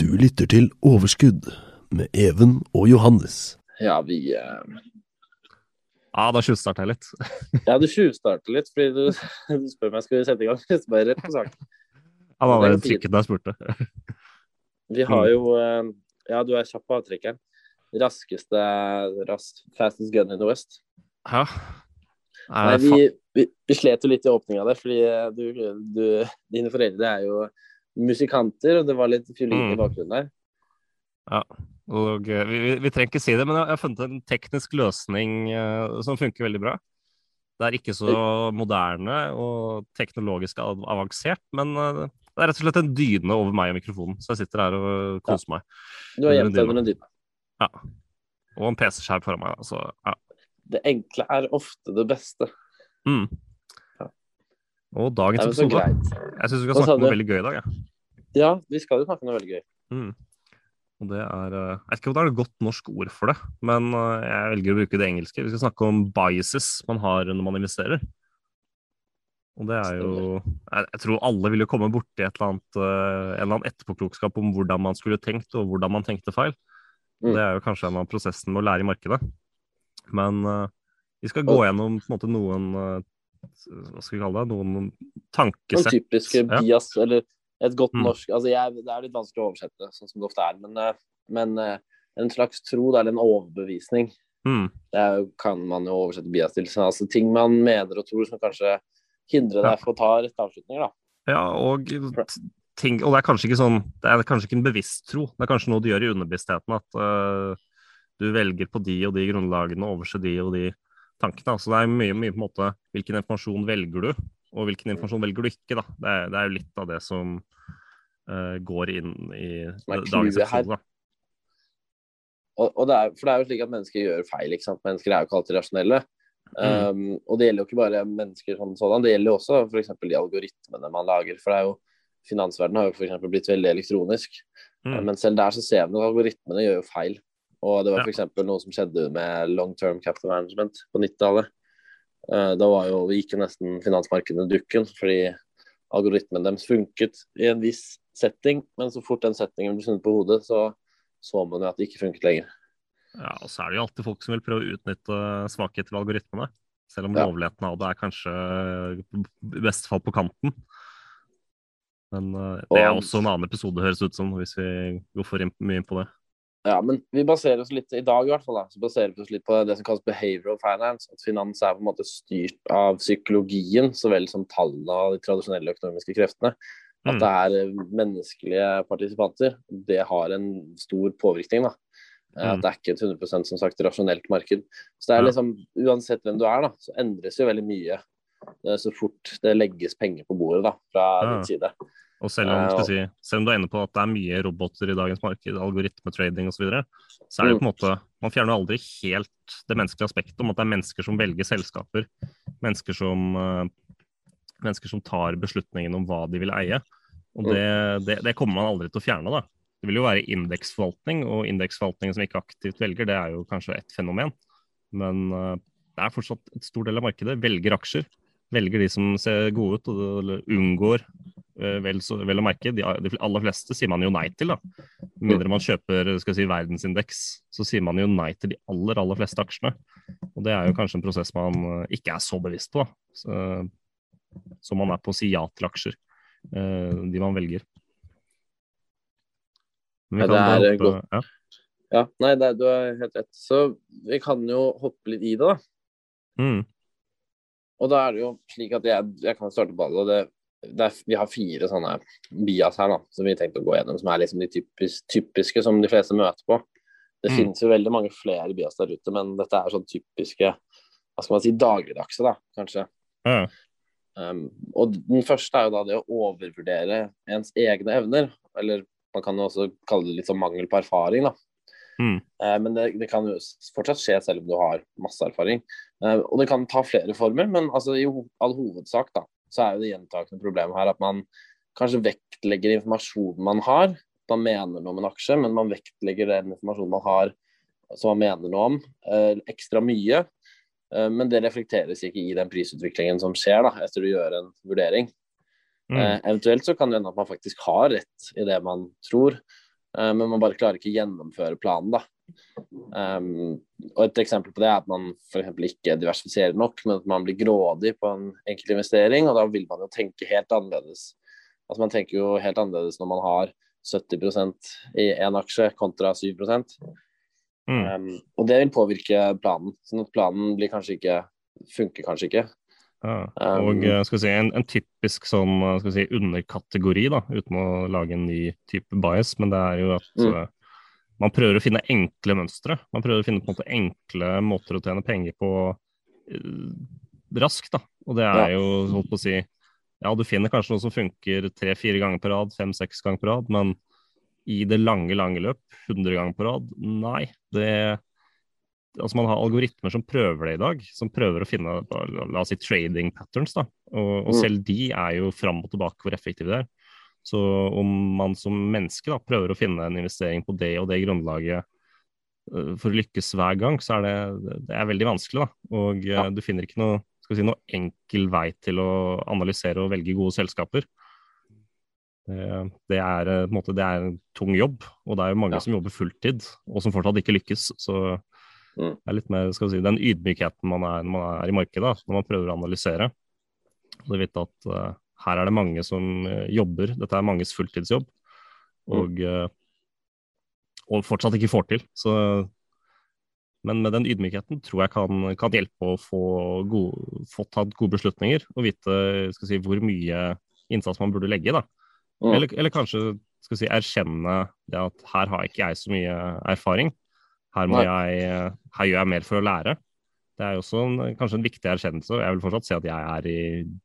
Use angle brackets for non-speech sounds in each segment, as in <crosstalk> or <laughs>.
Du lytter til Overskudd med Even og Johannes. Ja, vi eh, Ja, da tjuvstarta jeg litt. <laughs> Ja, du tjuvstarter litt fordi du, <laughs> du spør meg skal vi sette i gang. <laughs> Så bare rett på sak. Han var Det trykket da jeg spurte. Vi har jo eh, Ja, du er kjapp på avtrekkeren. Raskeste rast, Fastest gun in the West. Ja. Nei, Eh, vi, vi, vi slet jo litt i åpninga der, fordi eh, du, du, dine foreldre er jo musikanter, og det var litt fiolin i Mm. bakgrunnen der. Ja, og eh, vi, vi, vi trenger ikke si det, men jeg har funnet en teknisk løsning uh, som funker veldig bra. Det er ikke så moderne og teknologisk avansert, men uh, det er rett og slett en dyne over meg og mikrofonen, så jeg sitter her og koser meg. Du har gjemt deg under en dyne. Ja. Og en PC-skjerm foran meg. Så, ja. Det enkle er ofte det beste. Mm. Og dagens episode. Jeg syns vi skal snakke om noe veldig gøy i dag. Ja. Ja, vi skal jo snakke om noe veldig gøy. Mm. Og det er eh, Jeg vet ikke om det er et godt norsk ord for det, men eh, jeg velger å bruke det engelske. Vi skal snakke om biases man har når man investerer. Og det er jo Jeg, jeg tror alle vil jo komme borti et eller annet, eh, en eller annen etterpåklokskap om hvordan man skulle tenkt, og hvordan man tenkte feil. Mm. Det er jo kanskje en av prosessen med å lære i markedet. Men uh, vi skal gå gjennom på en måte noen eh, Hva skal vi kalle det? Noen tankesett. Noen typiske typiske Ja. bias, eller et godt Mm. norsk altså jeg, Det er litt vanskelig å oversette, sånn som det ofte er, men, eh, men eh, en slags tro, det er en overbevisning. Mm. Det er, kan man jo oversette bias til. Så, altså, ting man mener og tror som kanskje hindrer Ja. deg fra å ta rette avslutninger. da. Ja, og ting Og det er kanskje ikke sånn Det er kanskje ikke en bevisst tro. Det er kanskje noe du gjør i underbevisstheten, at uh, du velger på de og de grunnlagene og overser de og de tankene. Så det er mye, mye på en måte hvilken informasjon velger du, og hvilken informasjon velger du ikke. da. Det er, det er jo litt av det som uh, går inn i dagens episode. da. Og, og det er, for det er jo slik at mennesker gjør feil. ikke sant? Mennesker er jo ikke alltid rasjonelle. Um, og det gjelder jo ikke bare mennesker som sådan, det gjelder jo også f.eks. de algoritmene man lager. For det er jo finansverdenen har jo for eksempel blitt veldig elektronisk. Mm. Men selv der så ser vi at algoritmene gjør jo feil. Og det var f.eks. noe som skjedde med long term capital management på 90-tallet. Eh, Da var jo, gikk jo nesten finansmarkedene dukken, fordi algoritmen deres funket i en viss setting, men så fort den settingen ble snudd på hodet, så så man jo at det ikke funket lenger. Ja, og så er det jo alltid folk som vil prøve å utnytte svakheter ved algoritmene. Selv om Ja. lovligheten av det er kanskje i beste fall på kanten. Men eh, det er også en annen episode, høres ut som, hvis vi går for mye inn på det. Ja, men vi baserer oss litt, i dag i hvert fall, da, så baserer vi oss litt på det som kalles behavioral finance. At finans er på en måte styrt av psykologien så vel som tallene og de tradisjonelle økonomiske kreftene. At Mm. det er eh, menneskelige partisipanter. Det har en stor påvirkning. da. Eh, Mm. At det er ikke et 100% som sagt rasjonelt marked. Så det er liksom, Uansett hvem du er, da, så endres jo veldig mye så fort det legges penger på bordet da, fra din side. Og selv om, skal si, selv om du er inne på at det er mye roboter i dagens marked, algoritmetrading osv., så, videre, så er det på en måte Man fjerner aldri helt det menneskelige aspektet om at det er mennesker som velger selskaper. Mennesker som, eh, mennesker som tar beslutningen om hva de vil eie. Og det, det, det kommer man aldri til å fjerne. da. Det vil jo være indeksforvaltning, og indeksforvaltning som ikke aktivt velger, det er jo kanskje ett fenomen. Men eh, det er fortsatt et stor del av markedet velger aksjer. Velger de som ser gode ut, og eller unngår eh, vel, så, vel å merke. De, aller fleste sier man jo nei til, da. Med mindre man kjøper skal si, verdensindeks, så sier man jo nei til de aller, aller fleste aksjene. Og det er jo kanskje en prosess man eh, ikke er så bevisst på, da. Så, som man er på å si ja til aksjer. eh, de man velger. Men vi kan det er godt. ja. Ja, nei, det, du har helt rett. Så vi kan jo hoppe litt i det, da. Mm. Og da er det jo slik at jeg, jeg kan starte ballet. og det er, Vi har fire sånne bias her da, som vi tenkte å gå gjennom, som er liksom de typis, typiske som de fleste møter på. Det Mm. finnes jo veldig mange flere bias der ute, men dette er sånn typiske hva skal man si, dagligdagse, da, kanskje. Ja. Um, og den første er jo da det å overvurdere ens egne evner, eller Man kan jo også kalle det litt sånn mangel på erfaring, da. Mm. Uh, men det, det, kan jo fortsatt skje selv om du har masse erfaring. Uh, og det kan ta flere former, men altså, i all hovedsak da, så er jo det gjentakende problemet her at man kanskje vektlegger informasjonen man har. Man mener noe om en aksje, men man vektlegger den informasjonen man har som man mener noe om, eh, ekstra mye. Men det reflekteres ikke i den prisutviklingen som skjer da, etter du gjør en vurdering. Mm. eventuelt så kan det hende at man faktisk har rett i det man tror, Eh, men man bare klarer ikke å gjennomføre planen. da. Um, og Et eksempel på det er at man f.eks. ikke diversifiserer nok, men at man blir grådig på en enkelt investering, og da vil man jo tenke helt annerledes. Altså Man tenker jo helt annerledes når man har 70% i én aksje kontra 7 mm. um, Og det vil påvirke planen. sånn at planen blir kanskje ikke funker kanskje ikke. Ja. Og um, eh, skal si, en, en typisk sånn eh, si, underkategori, da, uten å lage en ny type bias, men det er jo at mm. Man prøver å finne enkle mønstre. Man prøver å finne på en måte enkle måter å tjene penger på uh, raskt. da, Og det er jo holdt på å si Ja, du finner kanskje noe som funker tre-fire ganger på rad, fem-seks ganger på rad, men i det lange, lange løp, 100 ganger på rad, nei. det altså Man har algoritmer som prøver det i dag, som prøver å finne la oss si, trading patterns. da, og, og mm. selv de er jo fram og tilbake hvor effektive de er. Så om man som menneske da, prøver å finne en investering på det og det grunnlaget uh, for å lykkes hver gang, så er det, det er veldig vanskelig. da, Og ja. du finner ikke noe, si, noe enkel vei til å analysere og velge gode selskaper. Det, det, er, en måte, det er en tung jobb, og det er jo mange ja. som jobber fulltid og som fortsatt ikke lykkes. så Mm. Det er litt mer skal vi si, den ydmykheten man er når man er i markedet, når man prøver å analysere. Og vite at her er det mange som uh, jobber, dette er manges fulltidsjobb, mm. og, uh, og fortsatt ikke får til. Så, men med den ydmykheten tror jeg kan, kan hjelpe å få, gode, få, tatt gode beslutninger og vite si, hvor mye innsats man burde legge. Da. Mm. Eller, eller, kanskje si, erkjenne det at her har ikke jeg så mye erfaring. Her, jeg, her, gjør jeg mer for å lære. Det er jo også en, kanskje en viktig erkjennelse. Jeg vil fortsatt si at jeg er i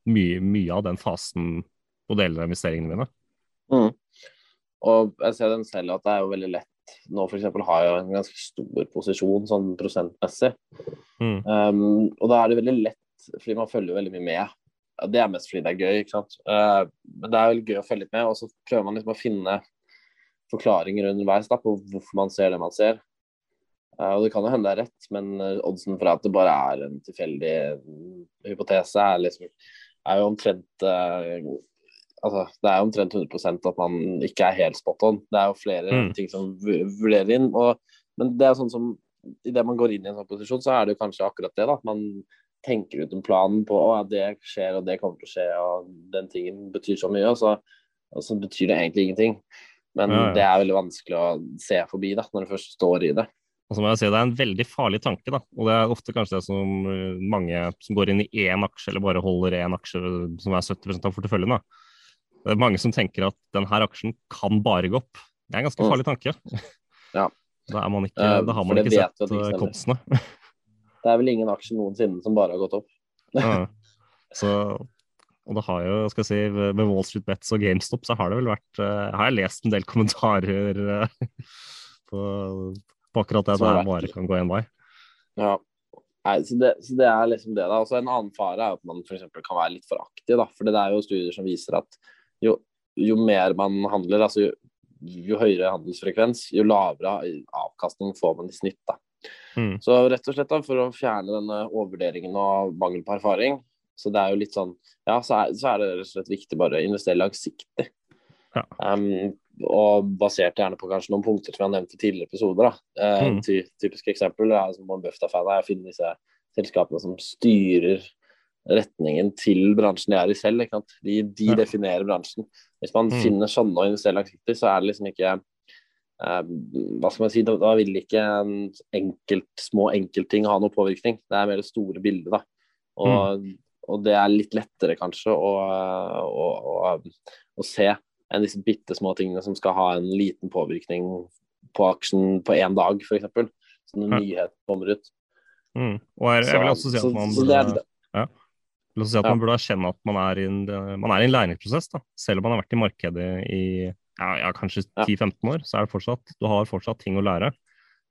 mye, mye av den fasen på deler av investeringene mine. Mm. Og jeg ser den selv at det er jo veldig lett Nå f.eks. har jeg en ganske stor posisjon sånn prosentmessig. Mm. Um, og da er det veldig lett, fordi man følger veldig mye med. Det er mest fordi det er gøy, ikke sant. Uh, men det er veldig gøy å følge litt med, og så prøver man liksom å finne forklaringer underveis da, på hvorfor man ser det man ser. Og Det kan jo hende det er rett, men eh, oddsen for at det bare er en tilfeldig hypotese, er, liksom, er jo omtrent uh, altså, Det er omtrent 100% at man ikke er helt spot on. Det er jo flere mm. ting som vurderer inn. Og, men det er sånn som idet man går inn i en sånn posisjon, så er det jo kanskje akkurat det. da, Man tenker ut en plan på å, det skjer, og det kommer til å skje, og den tingen betyr så mye. Og så, og så betyr det egentlig ingenting. Men ja, ja. det er veldig vanskelig å se forbi da, når du først står i det. Og så må jeg si Det er en veldig farlig tanke. da, og Det er ofte kanskje det som eh, mange som går inn i én aksje, eller bare holder én aksje som er 70 av porteføljen. da. Det er mange som tenker at denne aksjen kan bare gå opp. Det er en ganske mm. farlig tanke. <laughs> Ja. Da, ikke, uh, da har man ikke sett konsene. <laughs> <laughs> det er vel ingen aksje noensinne som bare har gått opp. ja. Så, og det har jo, skal jeg si, Med Wall Street Bets og GameStop så har det vel vært Har jeg lest en del kommentarer på på akkurat det der bare kan gå en vei. Ja. Nei, så det, så det, er liksom det. da. Også en annen fare er at man for kan være litt for aktiv. da. For det er jo studier som viser at jo, jo mer man handler, altså jo, jo, høyere handelsfrekvens, jo lavere avkastning får man i snitt. da. Mm. Så rett og slett da, for å fjerne denne overvurderingen og mangel på erfaring, så det er jo litt sånn Ja, så er, så er det rett og slett viktig bare å investere langsiktig. Ja. Um, og basert gjerne på kanskje noen punkter som jeg har nevnt i tidligere episoder. da. Eh, mm. ty typisk eksempel er som Warren Buffett-fan er å finne disse selskapene som styrer retningen til bransjen de er i selv. De, de ja. definerer bransjen. Hvis man mm. finner sånne og investerer langsiktig, så er det liksom ikke eh, hva skal man si, Da, da vil ikke enkelt, små enkeltting ha noe påvirkning. Det er mer det store bildet. da. Og, mm. og det er litt lettere kanskje å, å, å, å se enn disse bitte små tingene som skal ha en liten påvirkning på aksjen på én dag, f.eks. Så når nyheten nyhet kommer ut. Mm. Og jeg, jeg, vil også si at man burde, ja. vil også si at man burde erkjenne at man er i en, man er i en læringsprosess, da. selv om man har vært i markedet i ja, ja, kanskje 10-15 år, så er det fortsatt Du har fortsatt ting å lære.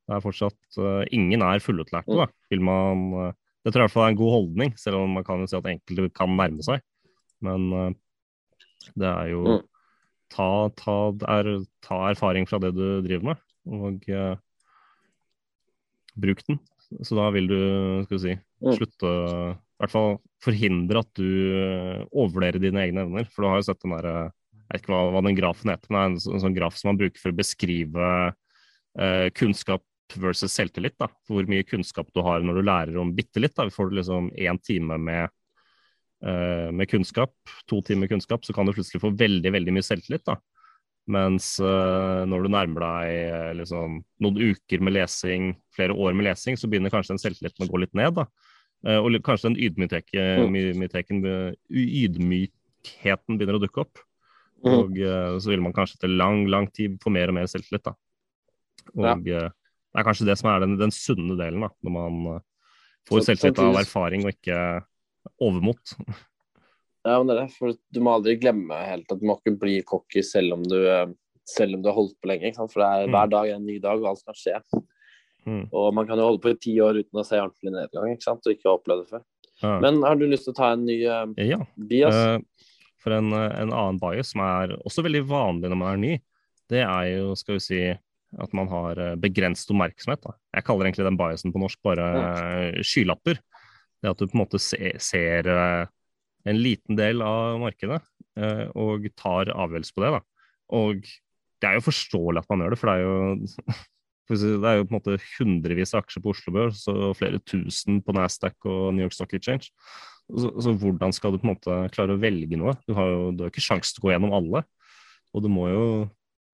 Det er fortsatt uh, Ingen er fullutlærte, Mm. da. Vil man uh, Det tror jeg i hvert fall er en god holdning, selv om man kan jo si at enkelte kan nærme seg. Men uh, det er jo Mm. Ta, ta, er, ta erfaring fra det du driver med, og uh, bruk den. Så da vil du, skal vi si, Mm. slutte I hvert fall forhindre at du uh, overvurderer dine egne evner. For du har jo sett den derre Jeg vet ikke hva, hva den grafen heter, men det er en, sånn- en sånn graf som man bruker for å beskrive eh, kunnskap versus selvtillit. da. Hvor mye kunnskap du har når du lærer om bitte litt. da. Får du liksom én time med, eh, med kunnskap, to timer kunnskap, så kan du plutselig få veldig veldig mye selvtillit. da. Mens eh, når du nærmer deg eh, liksom, noen uker med lesing, flere år med lesing, så begynner kanskje den selvtilliten å gå litt ned. da. Eh, og kanskje den ydmykheten, ydmykheten, ydmykheten begynner å dukke opp. Mm. Og eh, så vil man kanskje etter lang, lang tid få mer og mer selvtillit. da. Og eh, det er kanskje det som er den, den sunne delen, da, når man eh, får selvtillit av erfaring og ikke overmot. Ja, men det er det, for Du må aldri glemme helt at du må ikke bli cocky selv om du, eh, selv om du har holdt på lenge. For det er, Mm. hver dag er en ny dag, og alt kan skje. Mm. Og man kan jo holde på i ti år uten å se ordentlig nedgang ikke sant? og ikke ha opplevd det før. Ja. Men har du lyst til å ta en ny uh, ja. bias? Uh, for en, en annen bias som er også veldig vanlig når man er ny, det er jo, skal vi si, at man har begrenset oppmerksomhet. Da. Jeg kaller egentlig den biasen på norsk bare eh, skylapper. Det at du på en måte ser eh, en liten del av markedet eh, og tar avgjørelse på det. Da. Og det er jo forståelig at man gjør det, for det er jo <laughs> det er jo på en måte hundrevis av aksjer på Oslo Børs og flere tusen på Nasdaq og New York Stock Exchange. Så, så hvordan skal du på en måte klare å velge noe? Du har jo du har ikke sjanse til å gå gjennom alle. Og du må jo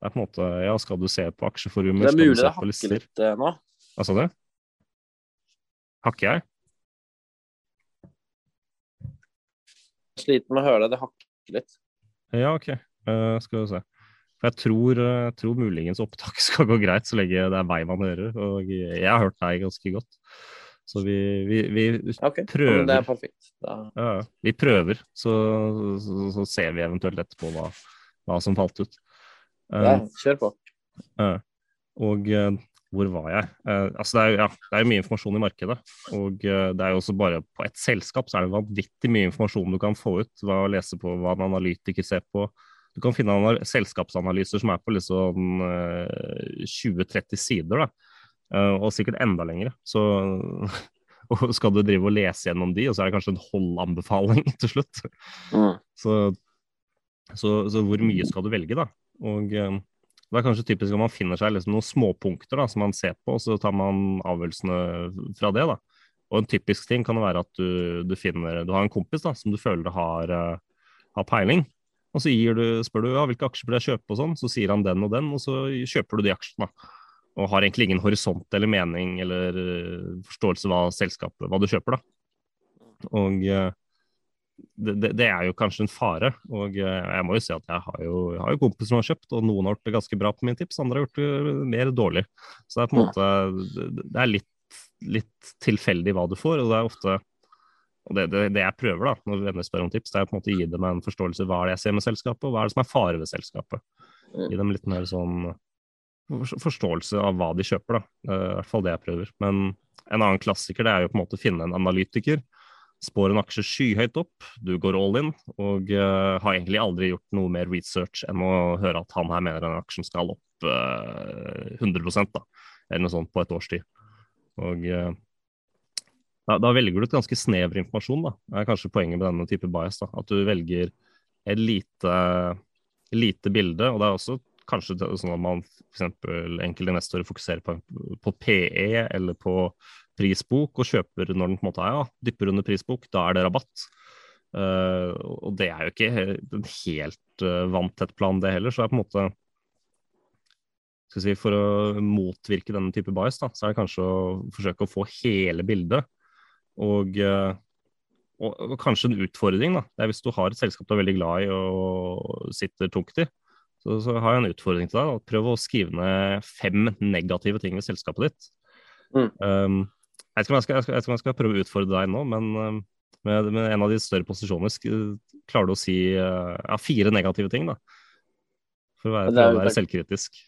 det er på en måte, ja, Skal du se på aksjeforumer, det er mulig det hakker litt eh, nå. Hva sa du? Hakker jeg? Sliten med å høre deg, det hakker litt. Ja, OK. Uh, skal vi se. For jeg tror, eh, tror muligens opptak <laughs> skal gå greit så lenge det er meg man hører. Og jeg har hørt deg ganske godt. Så vi, vi, vi okay. prøver. det er perfekt. Da, Ja, vi prøver, så, så, så ser vi eventuelt etterpå hva, hva som falt ut. Uh, ja, kjør på. Uh, og eh, hvor var jeg? Uh, altså det, er, ja, det er jo mye informasjon i markedet. Og uh, det er jo også bare på et selskap så er det vanvittig mye informasjon du kan få ut. Hva å lese på, hva en analytiker ser på. Du kan finne anal selskapsanalyser som er på liksom uh, 20-30 sider. da. Eh, og sikkert enda lengre. Så <laughs> og skal du drive og lese gjennom de, og så er det kanskje en hold-anbefaling <laughs> til slutt. Mm. Så, så, så hvor mye skal du velge, da? Og det er kanskje typisk at man finner seg liksom noen småpunkter da, som man ser på, og så tar man avgjørelsene fra det. da. Og en typisk ting kan være at du, du finner Du har en kompis da, som du føler har, eh, har peiling. Og så du, spør du ja, hvilke aksjer burde jeg kjøpe, og sånn, så sier han den og den, og så kjøper du de aksjene. Og har egentlig ingen horisont eller mening eller eh, forståelse hva selskapet, hva du kjøper. da. Og eh, det, det, det er jo kanskje en fare. Og eh, jeg må jo si at jeg har jo, jeg har jo kompiser som har kjøpt, og noen har gjort det ganske bra på mine tips, andre har gjort det mer dårlig. Så det er på en måte det- er litt, litt tilfeldig hva du får, og det er ofte og det, det, jeg prøver da, når venner spør om tips, det er på en måte å gi dem en forståelse hva er det jeg ser med selskapet, og hva er det som er fare ved selskapet. Gi dem litt mer sånn forståelse av hva de kjøper, da. Er I hvert fall det jeg prøver. Men en annen klassiker det er jo på en måte å finne en analytiker spår en aksje skyhøyt opp, du går all in, og uh, har egentlig aldri gjort noe mer research enn å høre at han her mener en aksjen skal opp uh, 100 da, eller noe sånt på et års tid. Og uh, da, da velger du et ganske snever informasjon, da. Det er kanskje poenget med denne type bias. da, At du velger et lite, lite bilde, og det er også kanskje sånn at man f.eks. enkelte investorer fokuserer på, på PE eller på prisbok og kjøper når den på en måte er ja, dypper under prisbok, da er det rabatt. Uh, og det er jo ikke en helt uh, vanntett plan, det heller. Så det er på en måte skal si, For å motvirke denne type bias, da, så er det kanskje å forsøke å få hele bildet. Og, uh, og, og kanskje en utfordring, da. Det er hvis du har et selskap du er veldig glad i og sitter tungt i, så, så har jeg en utfordring til deg. da. Prøv å skrive ned fem negative ting ved selskapet ditt. Mm. Um, jeg, vet ikke om jeg, skal, jeg, skal, jeg skal prøve å utfordre deg nå, men um, med, med en av de større posisjonene klarer du å si uh, ja, fire negative ting. da. For å være, prøve å være selvkritisk.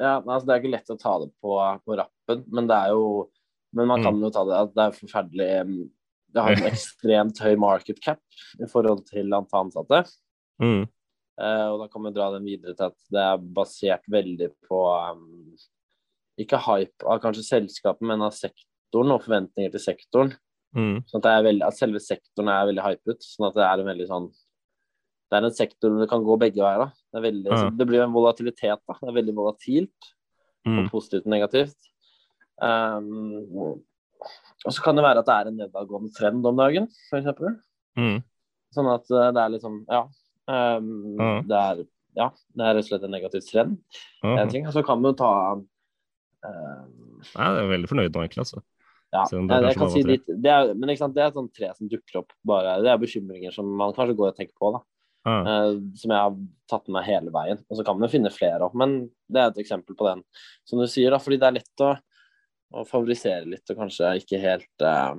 Ja, altså, Det er ikke lett å ta det på, på rappen, men det er jo Men man Mm. kan jo ta det at det er forferdelig Det har en <laughs> ekstremt høy market cap i forhold til antall ansatte. Mm. Uh, og da kan vi dra den videre til at det er basert veldig på um, Ikke hype av kanskje selskapet, men av sektoren og forventninger til sektoren. Mm. Sånn at, det er veldig, at selve sektoren er veldig hypet. Sånn at det er en veldig sånn Det er en sektor hvor det kan gå begge veier. da. Det, er veldig, så det blir en volatilitet. da. Det er veldig volatilt. Mm. og positivt og negativt. Um, og så kan det være at det er en nedadgående trend om dagen, f.eks. Mm. Sånn at eh, det er liksom Ja. Um, Ja. Det er ja, det er rett og slett en negativ trend. Ja. En ting. Og så kan man jo ta um, Nei, jeg er veldig fornøyd nå, egentlig. altså. Ja, det si er, Men sant, det er et sånt tre som dukker opp. bare, Det er bekymringer som man kanskje går og tenker på. da. Eh, som jeg har tatt med hele veien. Og så kan man jo finne flere òg, men det er et eksempel på den. Som du sier, da, fordi det er lett å, å favorisere litt og kanskje ikke helt uh,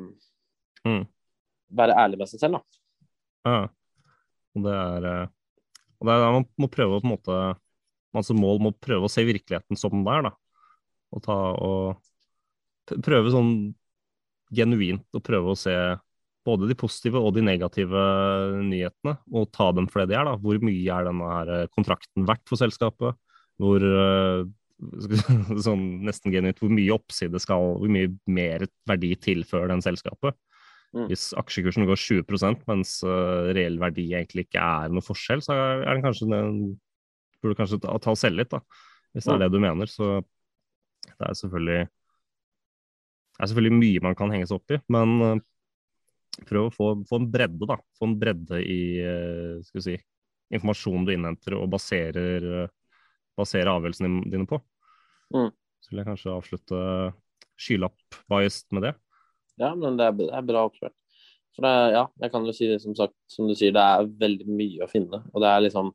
Mm. være ærlig med seg selv. da. Ja. Og det er eh, og det er, Man må prøve å på en måte altså mål må prøve å se virkeligheten som den er, da. Og ta og prøve sånn genuint å prøve å se både de positive og de negative nyhetene, og ta dem for det de er. da. Hvor mye er denne her eh, kontrakten verdt for selskapet? Hvor eh, <laughs> sånn nesten genuint, hvor mye oppside skal, hvor mye mer verdi tilfører den selskapet? Mm. Hvis aksjekursen går 20 mens uh, reell verdi egentlig ikke er noe forskjell, så er den kanskje den, burde du kanskje ta, ta og selge litt, da. Hvis det er Mm. det du mener. Så det er selvfølgelig det er selvfølgelig mye man kan henge seg opp i, men uh, prøv å få, få en bredde, da. Få en bredde i uh, skal vi si, informasjonen du innhenter og baserer, uh, baserer avgjørelsene dine på. Mm. Så vil jeg kanskje avslutte skylapp-biased med det. Ja, men det er, det er bra oppført. For det, ja, jeg kan jo si det som sagt, som du sier, det er veldig mye å finne. Og det er liksom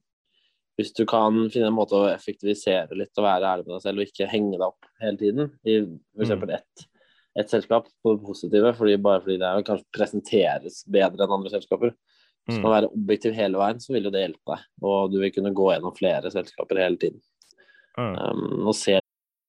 Hvis du kan finne en måte å effektivisere litt og være ærlig med deg selv, og ikke henge deg opp hele tiden i f.eks. Mm. ett et selskap på det positive, fordi bare fordi det er, kanskje presenteres bedre enn andre selskaper. Hvis Mm. kan være objektiv hele veien, så vil jo det hjelpe deg. Og du vil kunne gå gjennom flere selskaper hele tiden. Mm. Um, og se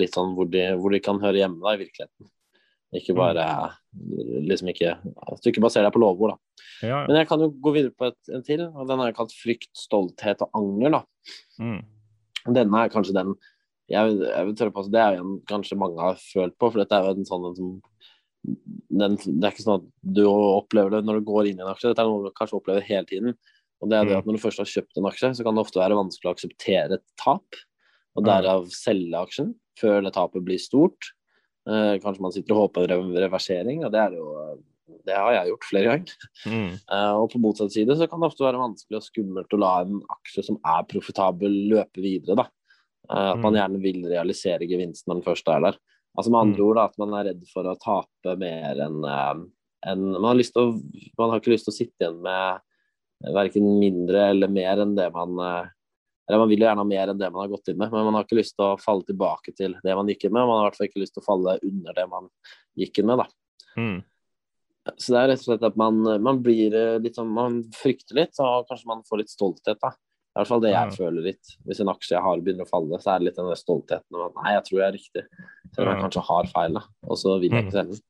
Litt sånn hvor de, hvor de kan høre hjemme da, i virkeligheten. Ikke bare liksom ikke At du ikke baserer deg på lovord, da. Ja, Men jeg kan jo gå videre på et, en til, og den har jeg kalt frykt, stolthet og anger, da. mm. Denne er kanskje den jeg, jeg vil tørre på Det er jo en kanskje mange har følt på, for dette er jo en sånn en som den, Det er ikke sånn at du opplever det når du går inn i en aksje, dette er noe du kanskje opplever hele tiden. Og det er det Mm. at Når du først har kjøpt en aksje, så kan det ofte være vanskelig å akseptere et tap. Og Ja. derav selge aksjen før det tapet blir stort. Uh, kanskje man sitter og håper på reversering, og det er jo det har jeg gjort flere ganger. Mm. Uh, og på motsatt side så kan det ofte være vanskelig og skummelt å la en aksje som er profitabel, løpe videre. da. Uh, at man Mm. gjerne vil realisere gevinsten når den først er der. Altså Med andre Mm. ord da, at man er redd for å tape mer enn enn- man, har lyst til å, man har ikke lyst til å sitte igjen med verken mindre eller mer enn det man Eller man vil jo gjerne ha mer enn det man har gått inn med, men man har ikke lyst til å falle tilbake til det man gikk inn med. Man har i hvert fall ikke lyst til å falle under det man gikk inn med. da. Mm. Så det er rett og slett at man, man blir eh, litt sånn Man frykter litt, og kanskje man får litt stolthet, da. I hvert fall det jeg Ja. føler litt. Hvis en aksje jeg har begynner å falle, så er det litt den stoltheten om at nei, jeg tror jeg er riktig. Selv om jeg kanskje har feil, da. Og så vil jeg Mm. ikke selge den.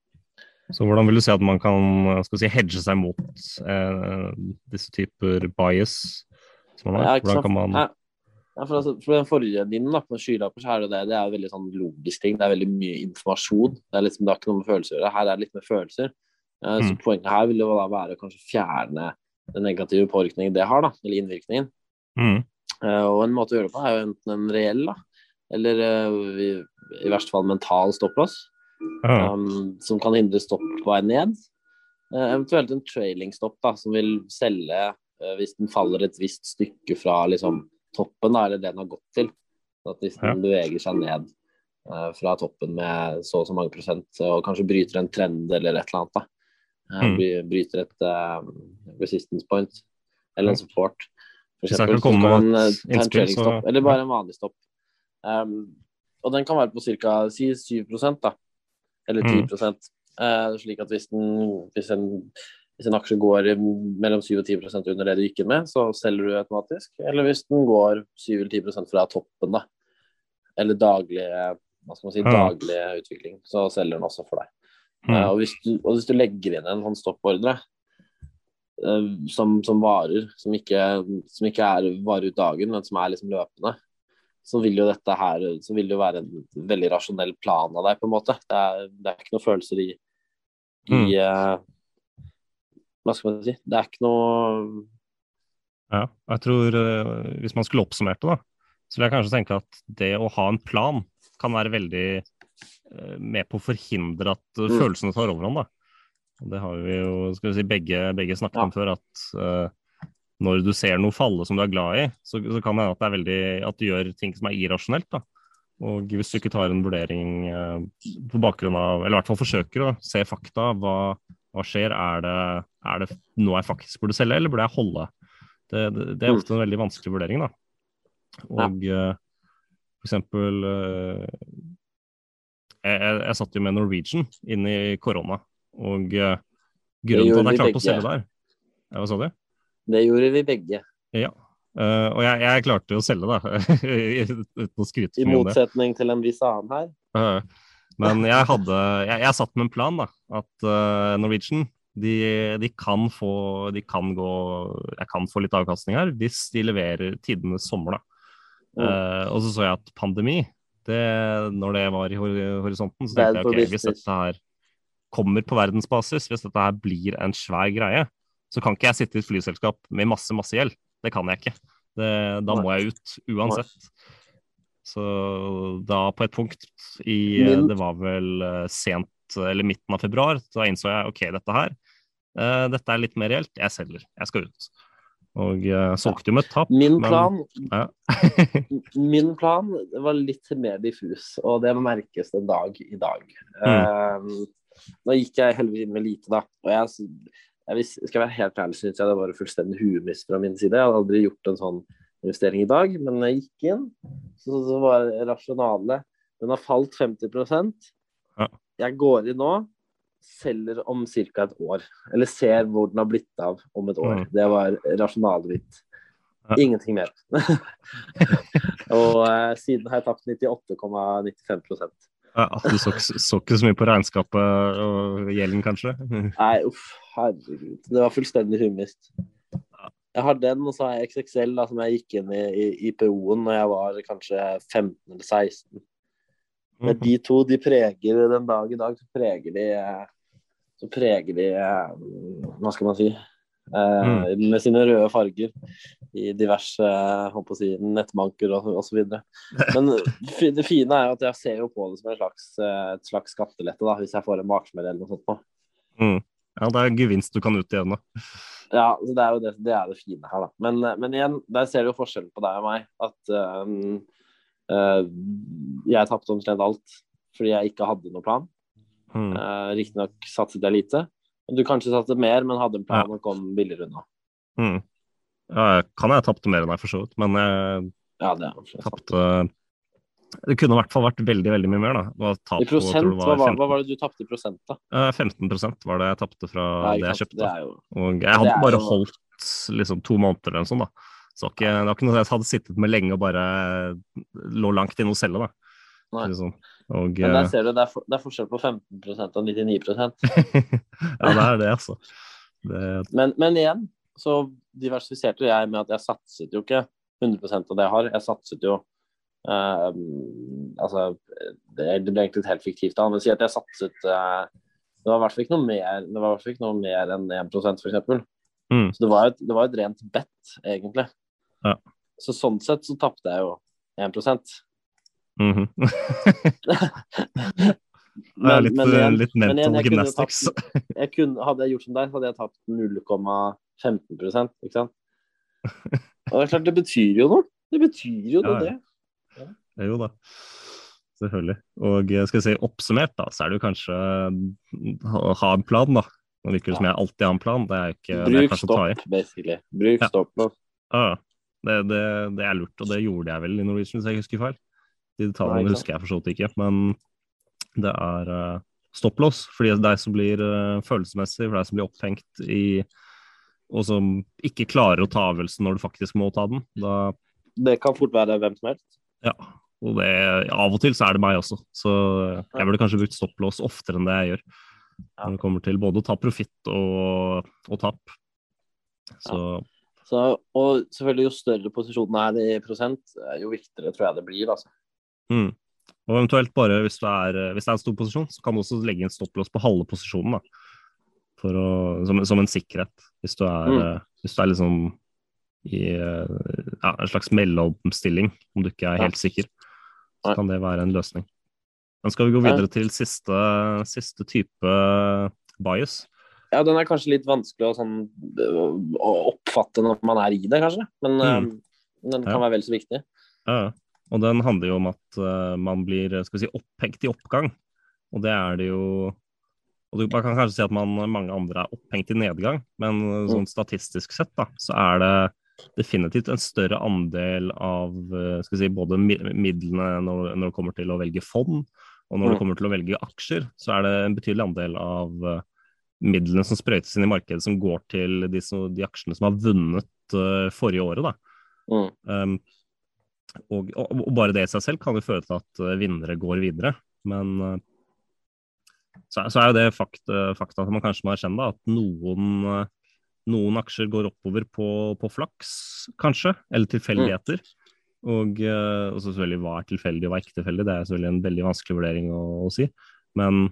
Så hvordan vil du si at man kan si, hedge seg mot eh, disse typer bias? Som man Ja, har? sant? Hvordan kan man Ja. Ja, for, altså, for den forrige din da, på skylapper, så er det det, det er veldig sånn logisk ting. Det er veldig mye informasjon. Det er liksom, det er ikke noe med følelser å gjøre. Her er det litt med følelser. Så Mm. poenget her vil jo da være å kanskje fjerne den negative påvirkningen det har, da. Eller innvirkningen. mm. Uh, og en måte å gjøre det på er jo enten en reell, da. Eller uh, i, i verste fall mental stopplås. ja. um, som kan hindre stopp på vei ned. Eventuelt en trailing-stopp da, som vil selge hvis den faller et visst stykke fra liksom, toppen, eller det den har gått til. At hvis den beveger seg ned uh, fra toppen med så og så mange prosent, og kanskje bryter en trend eller et eller annet, da. Uh, mm. Bryter et uh, resistance point eller en support. For eksempel, så kan en, en trading stopp, eller bare en vanlig stopp. Um, og den kan være på ca. Si 7 da. Eller 10 mm. slik at hvis, den, hvis en hvis en aksje går mellom 7 og 10 under det du gikk inn med, så selger du automatisk. Eller hvis den går 7 eller 10% fra toppen, da. Eller daglig, hva skal man si, daglig utvikling, så selger den også for deg. Mm. Uh, og, hvis du, og, hvis du, legger inn en sånn stoppordre uh, som, som, varer, som ikke, som ikke er varer ut dagen, men som er liksom løpende, så vil jo dette her så vil det jo være en veldig rasjonell plan av deg, på en måte. Det er, det er ikke noen følelser i, i uh, hva skal man si Det er ikke noe Ja, jeg tror uh, hvis man skulle oppsummert det, da, så vil jeg kanskje tenke at det å ha en plan kan være veldig uh, med på å forhindre at uh, mm. følelsene tar overhånd. da. Og det har vi jo skal vi si, begge, begge snakket ja. om før, at når du ser noe falle som du er glad i, så, så kan det hende at det er veldig, at du gjør ting som er irrasjonelt. da. Og hvis du ikke tar en vurdering på bakgrunn av, eller i hvert fall forsøker å se fakta, hva, hva skjer? Er det, er det noe jeg faktisk burde selge, eller burde jeg holde? Det, det, det er mm. ofte en veldig vanskelig vurdering. da. Og ja. uh, for eksempel uh, jeg, jeg, jeg, satt jo med Norwegian inn i korona, og uh, grunnen til at jeg klarte å selge der Hva sa du? Det gjorde vi begge. Ja. Uh, og jeg, jeg, klarte å selge, da. <laughs> Uten å skryte. I motsetning til en viss annen her. Uh, men jeg hadde Jeg, jeg satt med en plan, da. At uh, Norwegian de, de, kan få De kan gå Jeg kan få litt avkastning her hvis de leverer tidenes sommer, da. Mm. Uh, og så så jeg at pandemi, det, når det var i horisonten, så tenkte jeg ok, hvis dette her kommer på verdensbasis, hvis dette her blir en svær greie, så kan ikke jeg sitte i et flyselskap med masse, masse gjeld. Det kan jeg ikke. Det, da må jeg ut uansett. Så da på et punkt i Min... Det var vel eh, sent eller midten av februar, da innså jeg OK, dette her uh, dette er litt mer reelt. Jeg selger. Jeg skal ut. Og uh, solgte jo med tap. Min plan, men, ja. <laughs> min plan var litt mer diffus, og det merkes en dag i dag. Mm. Uh, nå gikk jeg heldigvis inn med lite, da. Og jeg, jeg skal være helt ærlig, syns jeg det var fullstendig huemist fra min side. Jeg hadde aldri gjort en sånn investering i dag, men jeg gikk inn, så, så var rasjonale Den har falt 50 ja. Jeg går inn nå, selger om ca. et år. Eller ser hvor den har blitt av om et år. Mm. Det var rasjonalet mitt. Ja. Ingenting mer. <laughs> og eh, siden har jeg tapt 98,95 ja, Du så, så, ikke så mye på regnskapet og gjelden, kanskje? Nei, uff, herregud. Det var fullstendig humist. Jeg har den, og så har jeg XXL da, som jeg gikk inn i, i IPO-en når jeg var kanskje 15 eller 16. Men de to de preger den dag i dag, så preger de Så preger de Hva skal man si? Eh, mm. Med sine røde farger i diverse håper å si, nettbanker osv. Men det fine er jo at jeg ser jo på det som en slags, et slags skattelette, da, hvis jeg får en baksmell eller noe sånt på. Mm. Ja, det er gevinst du kan ut igjen, da. Ja, det er jo det, det, er det fine her, da. Men, men, igjen, der ser du jo forskjellen på deg og meg. At um, uh, jeg tapte omtrent alt fordi jeg ikke hadde noen plan. Mm. Uh, Riktignok satset jeg lite. Du kanskje satset mer, men hadde en plan ja. og kom billigere unna. Mm. Ja, kan jeg tapte mer enn jeg for så vidt, men jeg ja, tapte det kunne i hvert fall vært veldig veldig mye mer. da. I prosent, på, var hva, hva, var, det du tapte i prosent, da? 15% var det jeg tapte fra Nei, det jeg kjøpte. Det jo, og jeg hadde bare holdt liksom to måneder eller noe sånt. da. Så ikke, det var ikke noe jeg hadde sittet med lenge og bare lå langt inne og selge. da. Liksom. Og, Men der eh, ser du, det er, for, det er forskjell på 15 og 99 <laughs> Ja, det er det, altså. Det... Men, men igjen så diversifiserte jeg med at jeg satset jo ikke 100% av det jeg har. Jeg satset jo Uh, altså, det, det, ble egentlig helt fiktivt. Han vil si at jeg satset uh, Det var i hvert fall ikke noe mer Det var i hvert fall ikke noe mer enn 1 f.eks. Mm. Så det var, et, det var et rent bet, egentlig. Ja. Så sånn sett så tapte jeg jo 1 mm -hmm. men, litt, men igjen, litt mental men igjen, gymnastics. <laughs> jeg kunne, hadde jeg gjort som deg, hadde jeg tapt 0,15 ikke sant? <laughs> Og det er klart, det betyr jo noe. Det betyr jo ja, det. Jo da. Selvfølgelig. Og eh, skal jeg si oppsummert, da, så er det jo kanskje å ha en plan, da. Nå virker det som jeg alltid har en plan. Det er ikke det er Bruk ta i. stopp, basically. Bruk Ja. stopp nå. Ja. det, det, det er lurt, og det gjorde jeg vel i Norwegian, hvis jeg husker feil. De detaljene husker jeg for så vidt ikke, men det er uh, stopplås for deg som blir uh, følelsesmessig, for deg som blir opphengt i og som ikke klarer å ta avgjørelsen når du faktisk må ta den. Da, Det kan fort være hvem som helst. ja, og det, Av og til så er det meg også, så jeg burde kanskje brukt stopplås oftere enn det jeg gjør. Når det kommer til både å ta profitt og, og tap. Så Så, og selvfølgelig, jo større posisjonen er i prosent, eh, jo viktigere tror jeg det blir. Altså. Mm. Og eventuelt bare hvis, du er, hvis det er en stor posisjon, så kan du også legge inn stopplås på halve posisjonen. da. Å, som, som en sikkerhet. Hvis du er, Mm. eh, hvis du er liksom i eh, ja, en slags mellomstilling, om du ikke er Ja. helt sikker, så kan det være en løsning. Men skal vi gå videre til siste, siste type bias? Ja, den er kanskje litt vanskelig å, sånn, å oppfatte når man er i det, kanskje. Men Mm. eh, den kan Ja. være vel så viktig. Ja, og den handler jo om at eh, man blir skal vi si, opphengt i oppgang. Og det er det jo og du, Man kan kanskje si at man, mange andre er opphengt i nedgang, men eh, sånn statistisk sett da, så er det definitivt en større andel av eh, si, både midlene når, når det kommer til å velge fond, og når det Mm. kommer til å velge aksjer, så er det en betydelig andel av eh, midlene som sprøytes inn i markedet, som går til de, som- de aksjene som har vunnet uh, forrige året. da. Mm. Um, og, og, og bare det i seg selv kan jo føre til at uh, vinnere går videre. Men uh, så, så er jo det fakta, fakta at man kanskje må erkjenne da, at noen, noen aksjer går oppover på, på flaks, kanskje, eller tilfeldigheter. Og, uh, og så selvfølgelig hva er tilfeldig og hva er ikke tilfeldig, det er selvfølgelig en veldig vanskelig vurdering å, å si. Men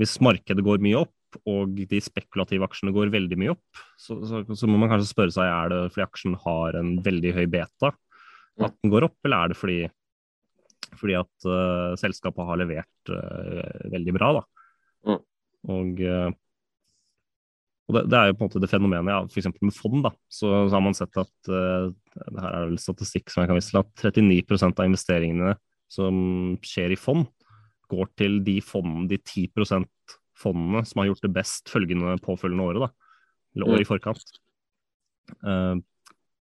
hvis markedet går mye opp, og de spekulative aksjene går veldig mye opp, så, så, så må man kanskje spørre seg er det fordi aksjen har en veldig høy beta at den går opp, eller er det fordi, fordi at uh, selskapet har levert uh, veldig bra? da. Mm. Og, eh, og det, det er jo på en måte det fenomenet, ja, f.eks. med fond, da, så, så har man sett at uh, det her er vel statistikk som jeg kan vise til, at 39% av investeringene som skjer i fond, går til de fondene, de 10% fondene som har gjort det best følgende påfølgende året, da. Eller året i forkant. Uh,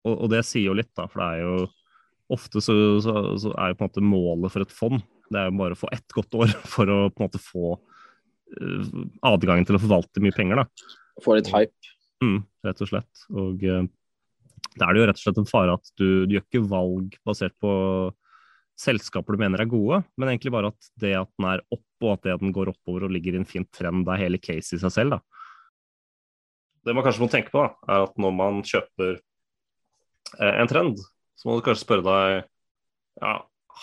og, og det sier jo litt, da, for det er jo ofte så, så, så er jo på en måte målet for et fond det er jo bare å få ett godt år <laughs> for å på en måte få uh, adgangen til å forvalte mye penger. da. Få litt hype. Mm, rett og slett. Og eh, da er det jo rett og slett en fare at du, du gjør ikke valg basert på selskaper du mener er gode, men egentlig bare at det at den er opp, og at det at den går oppover og ligger i en fin trend, det er hele case i seg selv. da. Det man kanskje må tenke på, da, er at når man kjøper eh, en trend, så må du kanskje spørre deg ja,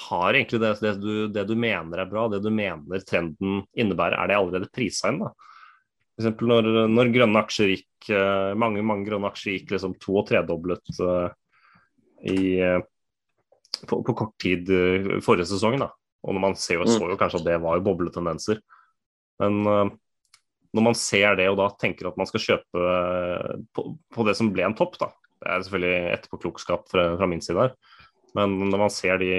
har egentlig det, det, du, det du mener er bra, det du mener trenden innebærer, er det allerede prisa inn? da? For når, når grønne aksjer gikk, eh, mange mange grønne aksjer gikk liksom to- og tredoblet eh, i, eh, på, på kort tid forrige sesong. da. Og når man ser, så jo kanskje at det var jo bobletendenser. Men når man ser det og da tenker at man skal kjøpe på, på det som ble en topp, da. Det er selvfølgelig etterpåklokskap fra, fra min side her. Men når man ser de,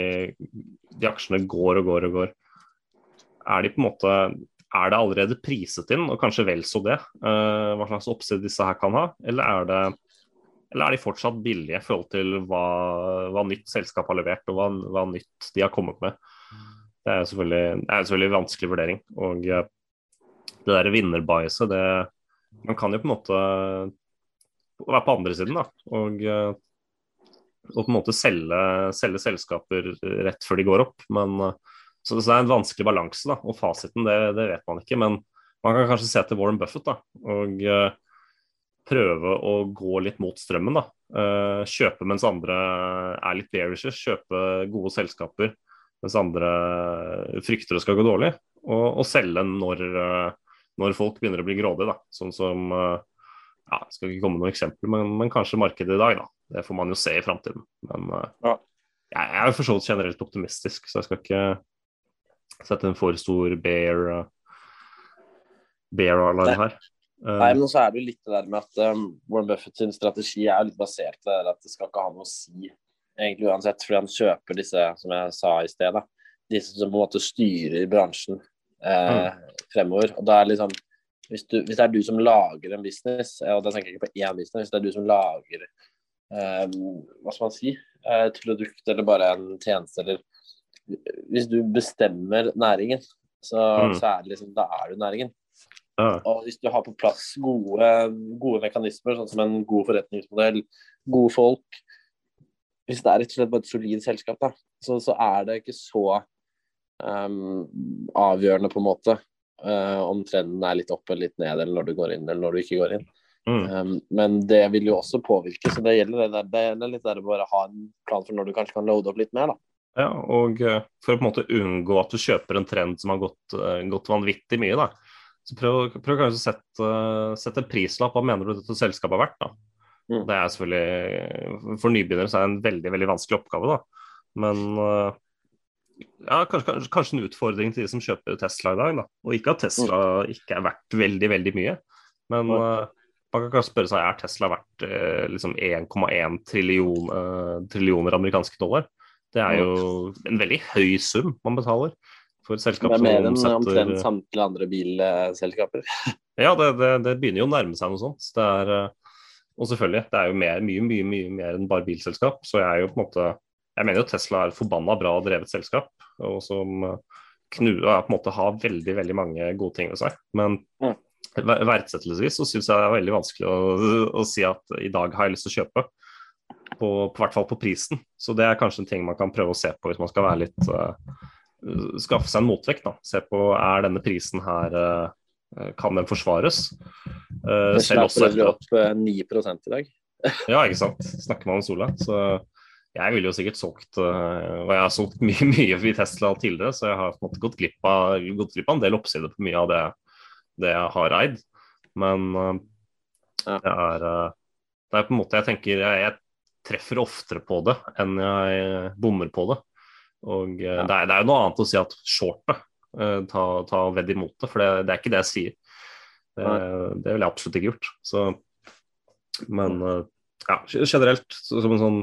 de aksjene går og går og går, er de på en måte er det allerede priset inn, og kanskje vel så det, eh, hva slags oppside disse her kan ha? Eller er, det, eller er de fortsatt billige i forhold til hva, hva nytt selskap har levert, og hva, hva nytt de har kommet med? Det er selvfølgelig, det er selvfølgelig en vanskelig vurdering. Og eh, det der vinnerbiaset, det Man kan jo på en måte være på andre siden, da. Og, eh, og på en måte selge, selge selskaper rett før de går opp. Men eh, så det er en vanskelig balanse, da, og fasiten det, det, vet man ikke. Men man kan kanskje se til Warren Buffett da, og uh, prøve å gå litt mot strømmen. da. Uh, kjøpe mens andre er litt bearishes, kjøpe gode selskaper mens andre frykter det skal gå dårlig. Og, og selge når, uh, når, folk begynner å bli grådige. Da. Sånn som ja, Jeg skal ikke komme med noen eksempler, men, men, kanskje markedet i dag. da. Det får man jo se i framtiden. Men ja. jeg, jeg er for så vidt generelt optimistisk, så jeg skal ikke sette en for stor bear bear alarm her. Uh, Nei, men så er det jo litt det der med at um, Warren Buffett sin strategi er jo litt basert på at det skal ikke ha noe å si egentlig uansett, fordi han kjøper disse, som jeg sa i sted, da, disse som på en måte styrer bransjen eh, fremover. Og da er liksom hvis, du, hvis, det er du som lager en business, og da tenker jeg ikke på én business, hvis det er du som lager eh, hva skal man si, eh, et produkt eller bare en tjeneste, eller hvis du bestemmer næringen, så, mm. så er det liksom, da er du næringen. Ja. Og hvis du har på plass gode, gode, mekanismer, sånn som en god forretningsmodell, gode folk Hvis det er rett og slett bare et solid selskap, da, så, så er det ikke så um, avgjørende, på en måte, uh, om trenden er litt opp eller litt ned, eller når du går inn eller når du ikke går inn. Mm. Um, men det vil jo også påvirke, så det gjelder, det der, det gjelder litt der å bare ha en plan for når du kanskje kan loade opp litt mer. da. Ja, og uh, for å på en måte unngå at du kjøper en trend som har gått, uh, gått vanvittig mye, da, så prøv, prøv kanskje å sette, sette en prislapp. Hva mener du dette selskapet er verdt? da? Mm. Det er selvfølgelig, For nybegynnere så er det en veldig veldig vanskelig oppgave. da. Men uh, ja, kanskje, kanskje, en utfordring til de som kjøper Tesla i dag. da. Og ikke at Tesla mm. ikke er verdt veldig veldig mye, men mm. man kan kanskje spørre seg er Tesla verdt liksom 1,1 trillion, trillioner amerikanske dollar. Det er jo en veldig høy sum man betaler for selskap som omsetter Det er mer enn omtrent samtlige andre bilselskaper. <laughs> ja, det, det, det, begynner jo å nærme seg noe sånt. Det er, eh, og selvfølgelig, det er jo mer, mye, mye, mye mer enn bare bilselskap. Så jeg er jo på en måte Jeg mener jo Tesla er forbanna bra drevet selskap, og som knu, knu, på en måte har veldig, veldig mange gode ting ved seg. Men mm. verdsettelsesvis så syns jeg det er veldig vanskelig å, <laughs> å, si at i dag har jeg lyst til å kjøpe. På, på hvert fall på prisen. Så det er kanskje en ting man kan prøve å se på hvis man skal være litt uh, skaffe seg en motvekt. Da. Se på er denne prisen her uh, Kan den forsvares? Uh, slipper slapper opp 9 i dag. <laughs> ja, ikke sant. Snakker man om sola. Så jeg ville jo sikkert solgt Og jeg har solgt <laughs> mye, mye i Tesla tidligere, så jeg har på en måte gått glipp av, gått glipp av en del oppsider på mye av det, det jeg har eid. Men ja. det, er, det er på en måte jeg tenker jeg, jeg treffer oftere på det enn jeg bommer på det. Og uh, ja. det, er, det, er, jo noe annet å si at shortet, uh, ta, ta vedd imot det, for det, det, er ikke det jeg sier. Det, det ville jeg absolutt ikke gjort. Så, men uh, ja, generelt så, som, en sånn,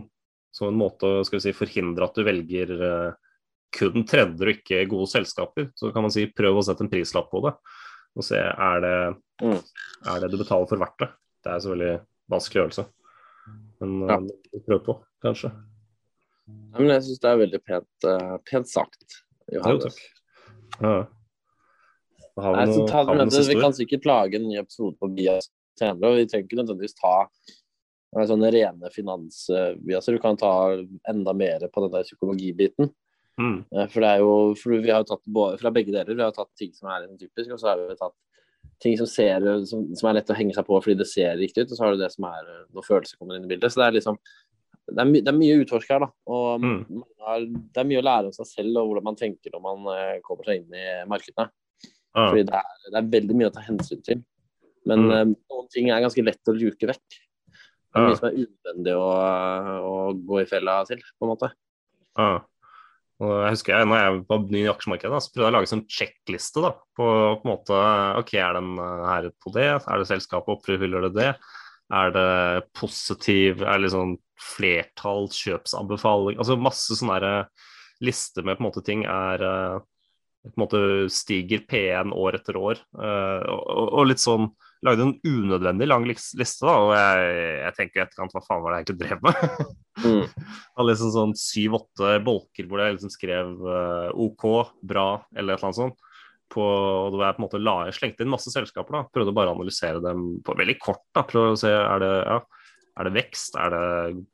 som en måte å si, forhindre at du velger kun trender og ikke gode selskaper, så kan man si prøv å sette en prislapp på det. Og se er det, mm. er det du betaler for verdt det. Det er så veldig vanskelig øvelse. Men ja. prøv på, kanskje. Ja, men jeg syns det er veldig pent, uh, pent sagt, Johannes. Ja. Har vi, noe, Nei, har vi, noe vi kan sikkert lage en ny episode på Bias senere, og vi trenger ikke nødvendigvis ta sånne rene finansbiaser. Du kan ta enda mer på den der psykologibiten. Mm. For det er jo, for vi har jo tatt både fra begge deler. Vi har tatt ting som er typisk, og så har vi tatt ting som, ser, som, som, er lett å henge seg på fordi det ser riktig ut, og så har du det som er når følelser kommer inn i bildet. Så det er liksom det er, my, det er mye utforske her, da. Og mm. har, det er mye å lære om seg selv og hvordan man tenker når man uh, kommer seg inn i markedene. Ah. Fordi det er, det er, veldig mye å ta hensyn til. Men mm. noen ting er ganske lett å luke vekk. Det er mye som er unødvendig å, å, gå i fella til, på en måte. Ah. Og jeg husker jeg, når jeg var ny i aksjemarkedet, så prøvde jeg å lage en sånn sjekkliste på, på en måte, ok, er den eh, her på det, er det selskapet oppfyller det det, er det positiv, er det liksom flertall, kjøpsanbefaling Altså masse sånne eh, lister med på en måte ting er eh, på en måte stiger P1 år etter år. Og, og, og, litt sånn Lagde en unødvendig lang liste, da, og jeg, jeg tenker i etterkant hva faen var det jeg egentlig drev med? mm. <laughs> Hadde liksom sånn syv-åtte bolker hvor jeg liksom skrev uh, OK, bra, eller et eller annet sånt. På, og jeg på en måte la, slengte inn masse selskaper. da, Prøvde bare å analysere dem på veldig kort. da, Prøve å se er det, ja, er det vekst, er, det,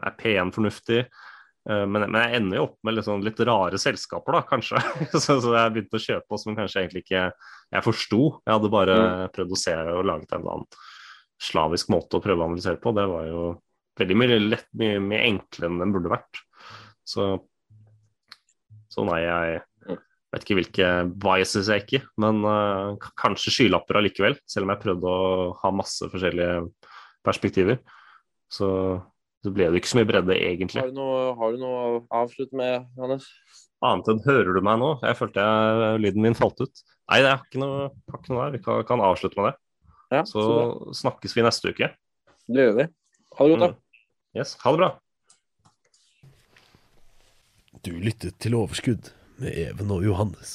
er P1 fornuftig? Uh, men, men, jeg ender jo opp med litt, sånn, litt rare selskaper, da, kanskje. <laughs> så, så, jeg begynte å kjøpe oss, men kanskje egentlig ikke jeg forsto. Jeg hadde bare mm. prøvd å se og laget en annen slavisk måte å prøve å analysere på. Det var jo veldig mye, lett, mye, mye enklere enn den burde vært. Så, så nei, jeg vet ikke hvilke biases jeg gikk i, men uh, kanskje skylapper allikevel. Selv om jeg prøvde å ha masse forskjellige perspektiver så, så ble det ikke så mye bredde, egentlig. Har du noe, har du noe å avslutte med, Johannes? Annet enn hører du meg nå? Jeg følte jeg, lyden min falt ut. Nei, det er ikke noe, ikke noe der. Vi kan, kan, avslutte med det. Ja, så, så snakkes vi neste uke. Det gjør vi. Ha det godt, da. Mm. Yes, ha det bra. Du lyttet til Overskudd med Even og Johannes.